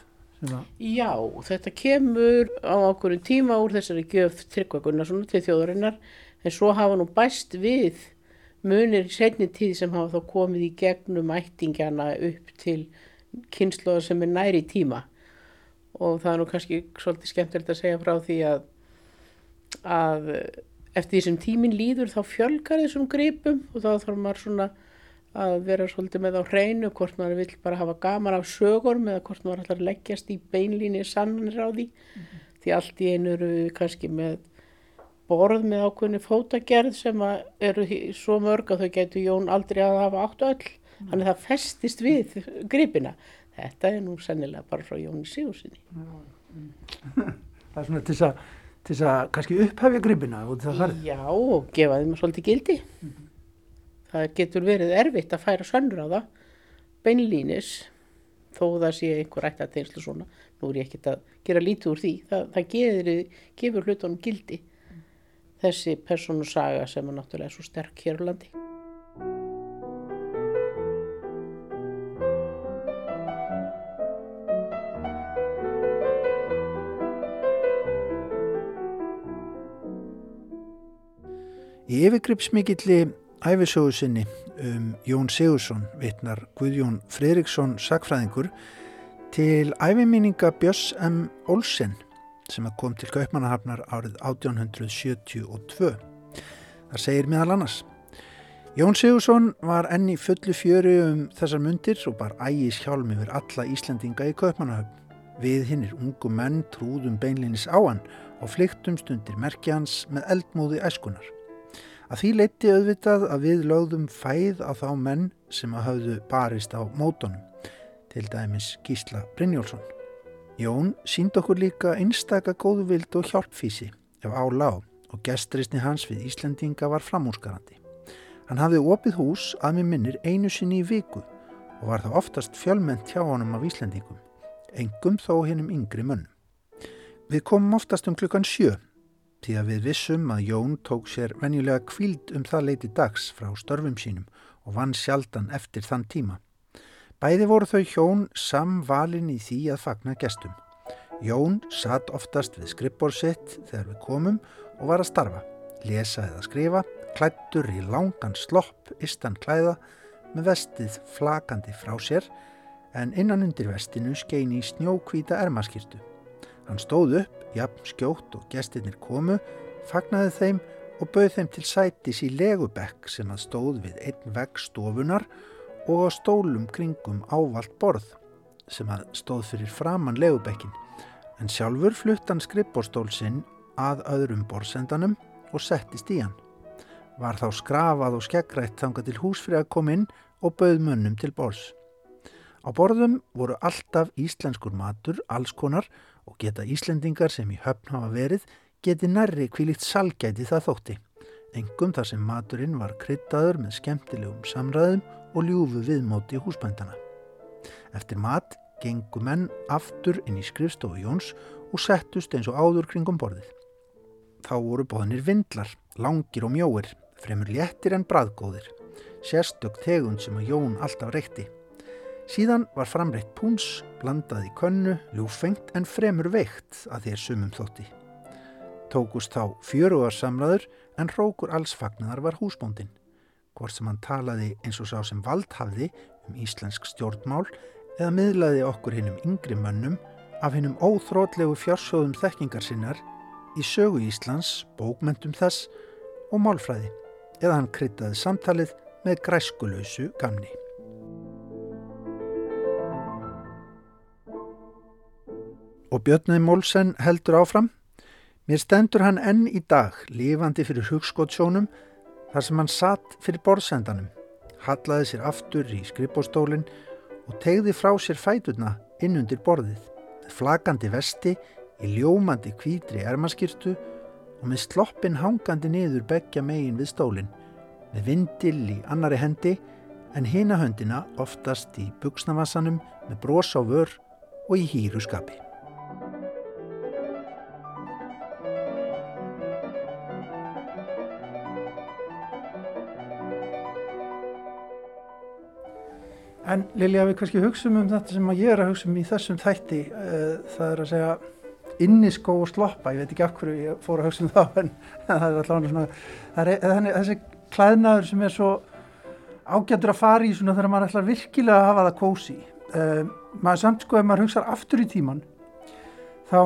Já, þetta kemur á okkur tíma úr þessari gjöf Tryggva Gunnarsson til þjóðarinnar en svo hafa nú bæst við munir í setni tíð sem hafa þá komið í gegnum ættingjana upp til kynnslóða sem er næri tíma og það er nú kannski svolítið skemmtilegt að segja frá því að, að eftir því sem tíminn líður þá fjölgar þessum gripum og þá þarf maður svona að vera svolítið með á hreinu hvort maður vill bara hafa gaman af sögurum eða hvort maður ætlar að leggjast í beinlíni sannanir á því. Því allt í einu eru við kannski með borð með ákveðni fótagerð sem eru svo mörg að þau getur Jón aldrei að hafa áttu öll. Þannig að það festist við gripina. Þetta er nú sennilega bara frá Jóni Sigursinni það er svona til þess að, til þess að kannski upphefja gripina og það farið. Já, og gefa þeim svolítið gildi. Það getur verið erfitt að færa sönnur á það, beinlínis, þó það sé einhver ætti að tegnslu svona, nú er ég ekkert að gera lítið úr því, það, það gefur, gefur hlutunum gildi þessi persónu saga sem er náttúrulega svo sterk hér á landi. Yfirgripsmikilli æfisögu sinni um Jón Sigursson vitnar Guðjón Fredriksson sakfræðingur til æfiminninga Björns M. Olsen sem kom til Kaupmannahafnar árið 1872. Það segir meðal annars. Jón Sigursson var enni fullu fjöru um þessar mundir og bar ægis hjálm yfir alla Íslandinga í Kaupmannahafn. Við hinnir ungu menn trúðum beinlinis á hann og flyktum stundir merkjans með eldmóði æskunar. Að því leiti auðvitað að við lögðum fæð á þá menn sem að hafðu barist á mótonum, til dæmis Gísla Brynjólfsson. Jón sínd okkur líka einstaka góðvild og hjálpfísi ef álá og gestrisni hans við Íslandinga var framúrskarandi. Hann hafði opið hús að með minnir einu sinni í viku og var það oftast fjölmennt hjá honum af Íslandingum, engum þó hennum yngri mönnum. Við komum oftast um klukkan sjö því að við vissum að Jón tók sér venjulega kvíld um það leiti dags frá störfum sínum og vann sjaldan eftir þann tíma. Bæði voru þau hjón samvalin í því að fagna gestum. Jón satt oftast við skrippbór sitt þegar við komum og var að starfa, lesa eða skrifa, klættur í langan slopp, istan klæða með vestið flakandi frá sér en innan undir vestinu skein í snjókvíta ermaskýrtu. Hann stóð upp, jafn skjótt og gestirnir komu, fagnaði þeim og bauð þeim til sætis í legubekk sem að stóð við einn vegg stofunar og á stólum kringum ávalt borð sem að stóð fyrir framann legubekkin. En sjálfur flutt hann skrippbórstól sinn að öðrum borðsendanum og settist í hann. Var þá skrafað og skeggrætt þanga til húsfrið að koma inn og bauð mönnum til borðs. Á borðum voru alltaf íslenskur matur, allskonar og geta Íslendingar sem í höfn hafa verið geti nærri kvílikt salgæti það þótti. Engum þar sem maturinn var kryttaður með skemmtilegum samræðum og ljúfu viðmóti húsbændana. Eftir mat gengu menn aftur inn í skrifstofu Jóns og settust eins og áður kringum borðið. Þá voru bóðinir vindlar, langir og mjóir, fremur léttir en bradgóðir, sérstök tegund sem að Jón alltaf reykti. Síðan var framreitt púns, blandað í könnu, ljúfengt en fremur veikt að þér sumum þótti. Tókust þá fjöruarsamlaður en rókur alls fagnar var húsbóndin. Hvort sem hann talaði eins og sá sem valdhafði um íslensk stjórnmál eða miðlaði okkur hinnum yngri mönnum af hinnum óþrótlegu fjársjóðum þekkingar sinnar í sögu Íslands, bókmentum þess og málfræði eða hann kryttaði samtalið með græskulausu gamni. Og Björnið Mólsen heldur áfram. Mér stendur hann enn í dag, lifandi fyrir hugskottsjónum, þar sem hann satt fyrir borðsendanum, hallaði sér aftur í skrippbórstólinn og tegði frá sér fæturna inn undir borðið, flagandi vesti í ljómandi kvítri ermaskirtu og með sloppin hangandi niður begja megin við stólinn, með vindil í annari hendi en hina höndina oftast í buksnavassanum með bros á vör og í hýru skapi. En Lilja, við kannski hugsaum um þetta sem ég er að hugsa um í þessum þætti. Það er að segja inniskó og sloppa. Ég veit ekki af hverju ég fór að hugsa um það, en það er alltaf svona, það er þannig, þessi klæðnaður sem er svo ágættur að fara í svona þegar maður ætlar virkilega að hafa það kósi. Uh, maður samt sko, ef maður hugsaður aftur í tíman, þá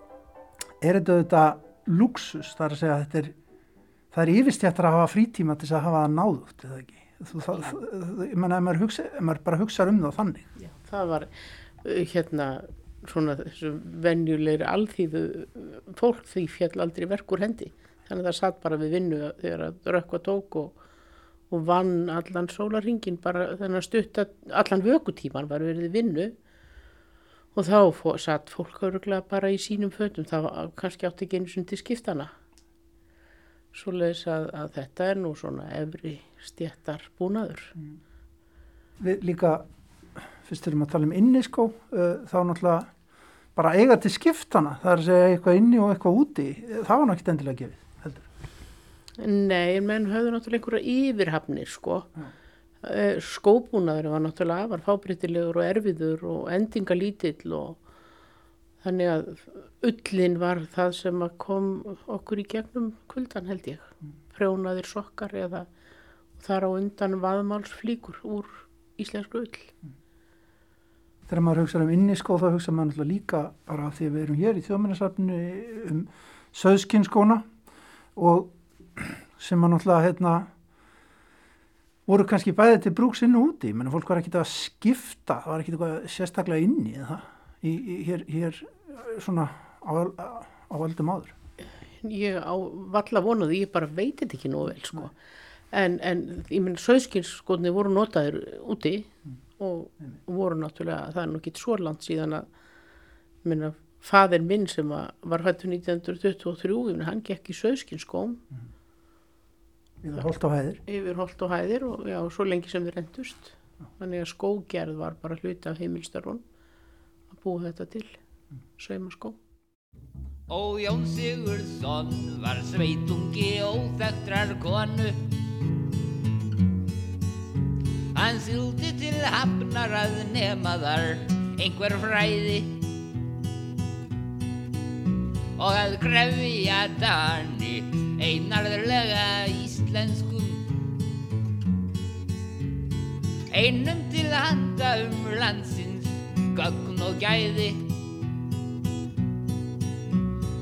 er þetta auðvitað luxus. Það er að segja að þetta er, það er yfirstjættar að hafa frítíma til að hafa það náðugt, eða ekki? Þú, það, ég menna ef maður, hugsa, ef maður bara hugsaður um það þannig. Já, það var uh, hérna svona þessu venjulegri alþýðu fólk því fjall aldrei verkur hendi. Þannig að það satt bara við vinnu þegar að rökkva tók og, og vann allan sólarringin bara stutt að allan vökutíman var verið vinnu. Og þá satt fólk öruglega bara í sínum fötum. Það var kannski átti ekki einu sundi skiptana svo leiðis að, að þetta er nú svona efri stjættar búnaður. Mm. Við líka, fyrst erum að tala um inniskó, uh, þá náttúrulega bara eiga til skiptana, það er að segja eitthvað inni og eitthvað úti, það var náttúrulega endilega gefið, heldur. Nei, en menn höfðu náttúrulega einhverja yfirhafnir sko. Já. Eh, Skóbúnaður var náttúrulega var fábreytilegur og erfiður og endingalítill og þannig að ullin var það sem að kom okkur í gegnum kuldan held ég. Frjónaðir sokkar eða þar á undan vaðmálsflíkur úr íslensku ull. Þegar maður hugsa um inniskó þá hugsa maður náttúrulega líka bara því að við erum hér í þjóðminnarsafnu um söðskinskóna og sem maður náttúrulega hérna voru kannski bæðið til brúks inn og úti, menn fólk var ekkit að skipta, það var ekkit eitthvað sérstaklega inni eða í, í, hér, hér svona á, öldum áður. Ég á valla vonaði, ég bara veit þetta ekki nóg vel sko. En, en ég menn söðskinskotni voru notaðir úti og voru náttúrulega, það er nú ekki svo langt síðan að minna, faðir minn sem var, hættu 1923, ég menn, hann gekk í söðskinskóm Við holt á hæðir. yfir holt og hæðir og já, svo lengi sem þið reyndust. Þannig að skógerð var bara hluti af heimilstörun að búa þetta til, sauma skó. Ó Jón Sigurðsson var sveitungi óþektrar konu. Hann sildi til hafnar að nema þar einhver fræði. Og að krefja Dani einarðurlega íslenskum Einum til handa um landsins gögn og gæði.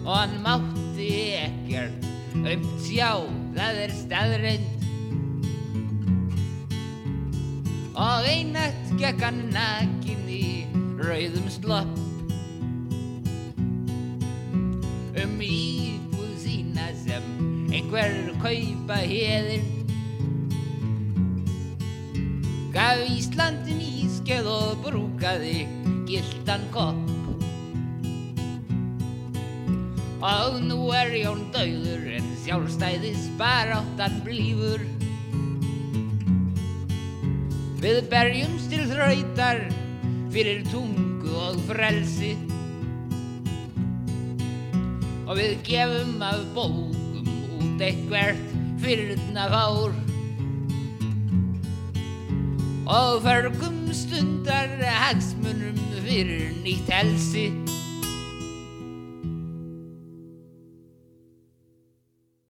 Og hann mátti ekkert um sjá, það er staðreind og einætt gekk hann nakin í rauðum slopp. Um íbúð sína sem einhver kaupa heðir gaf Íslandin ískeð og brúkaði gildan kopp. Og nú er Jón dauður en sjálfstæðis baráttan blífur. Við berjumst til þrautar fyrir tungu og frelsi. Og við gefum af bókum út eitthvert fyrna fár og förgum stundar hagsmunum fyrir nýtt helsi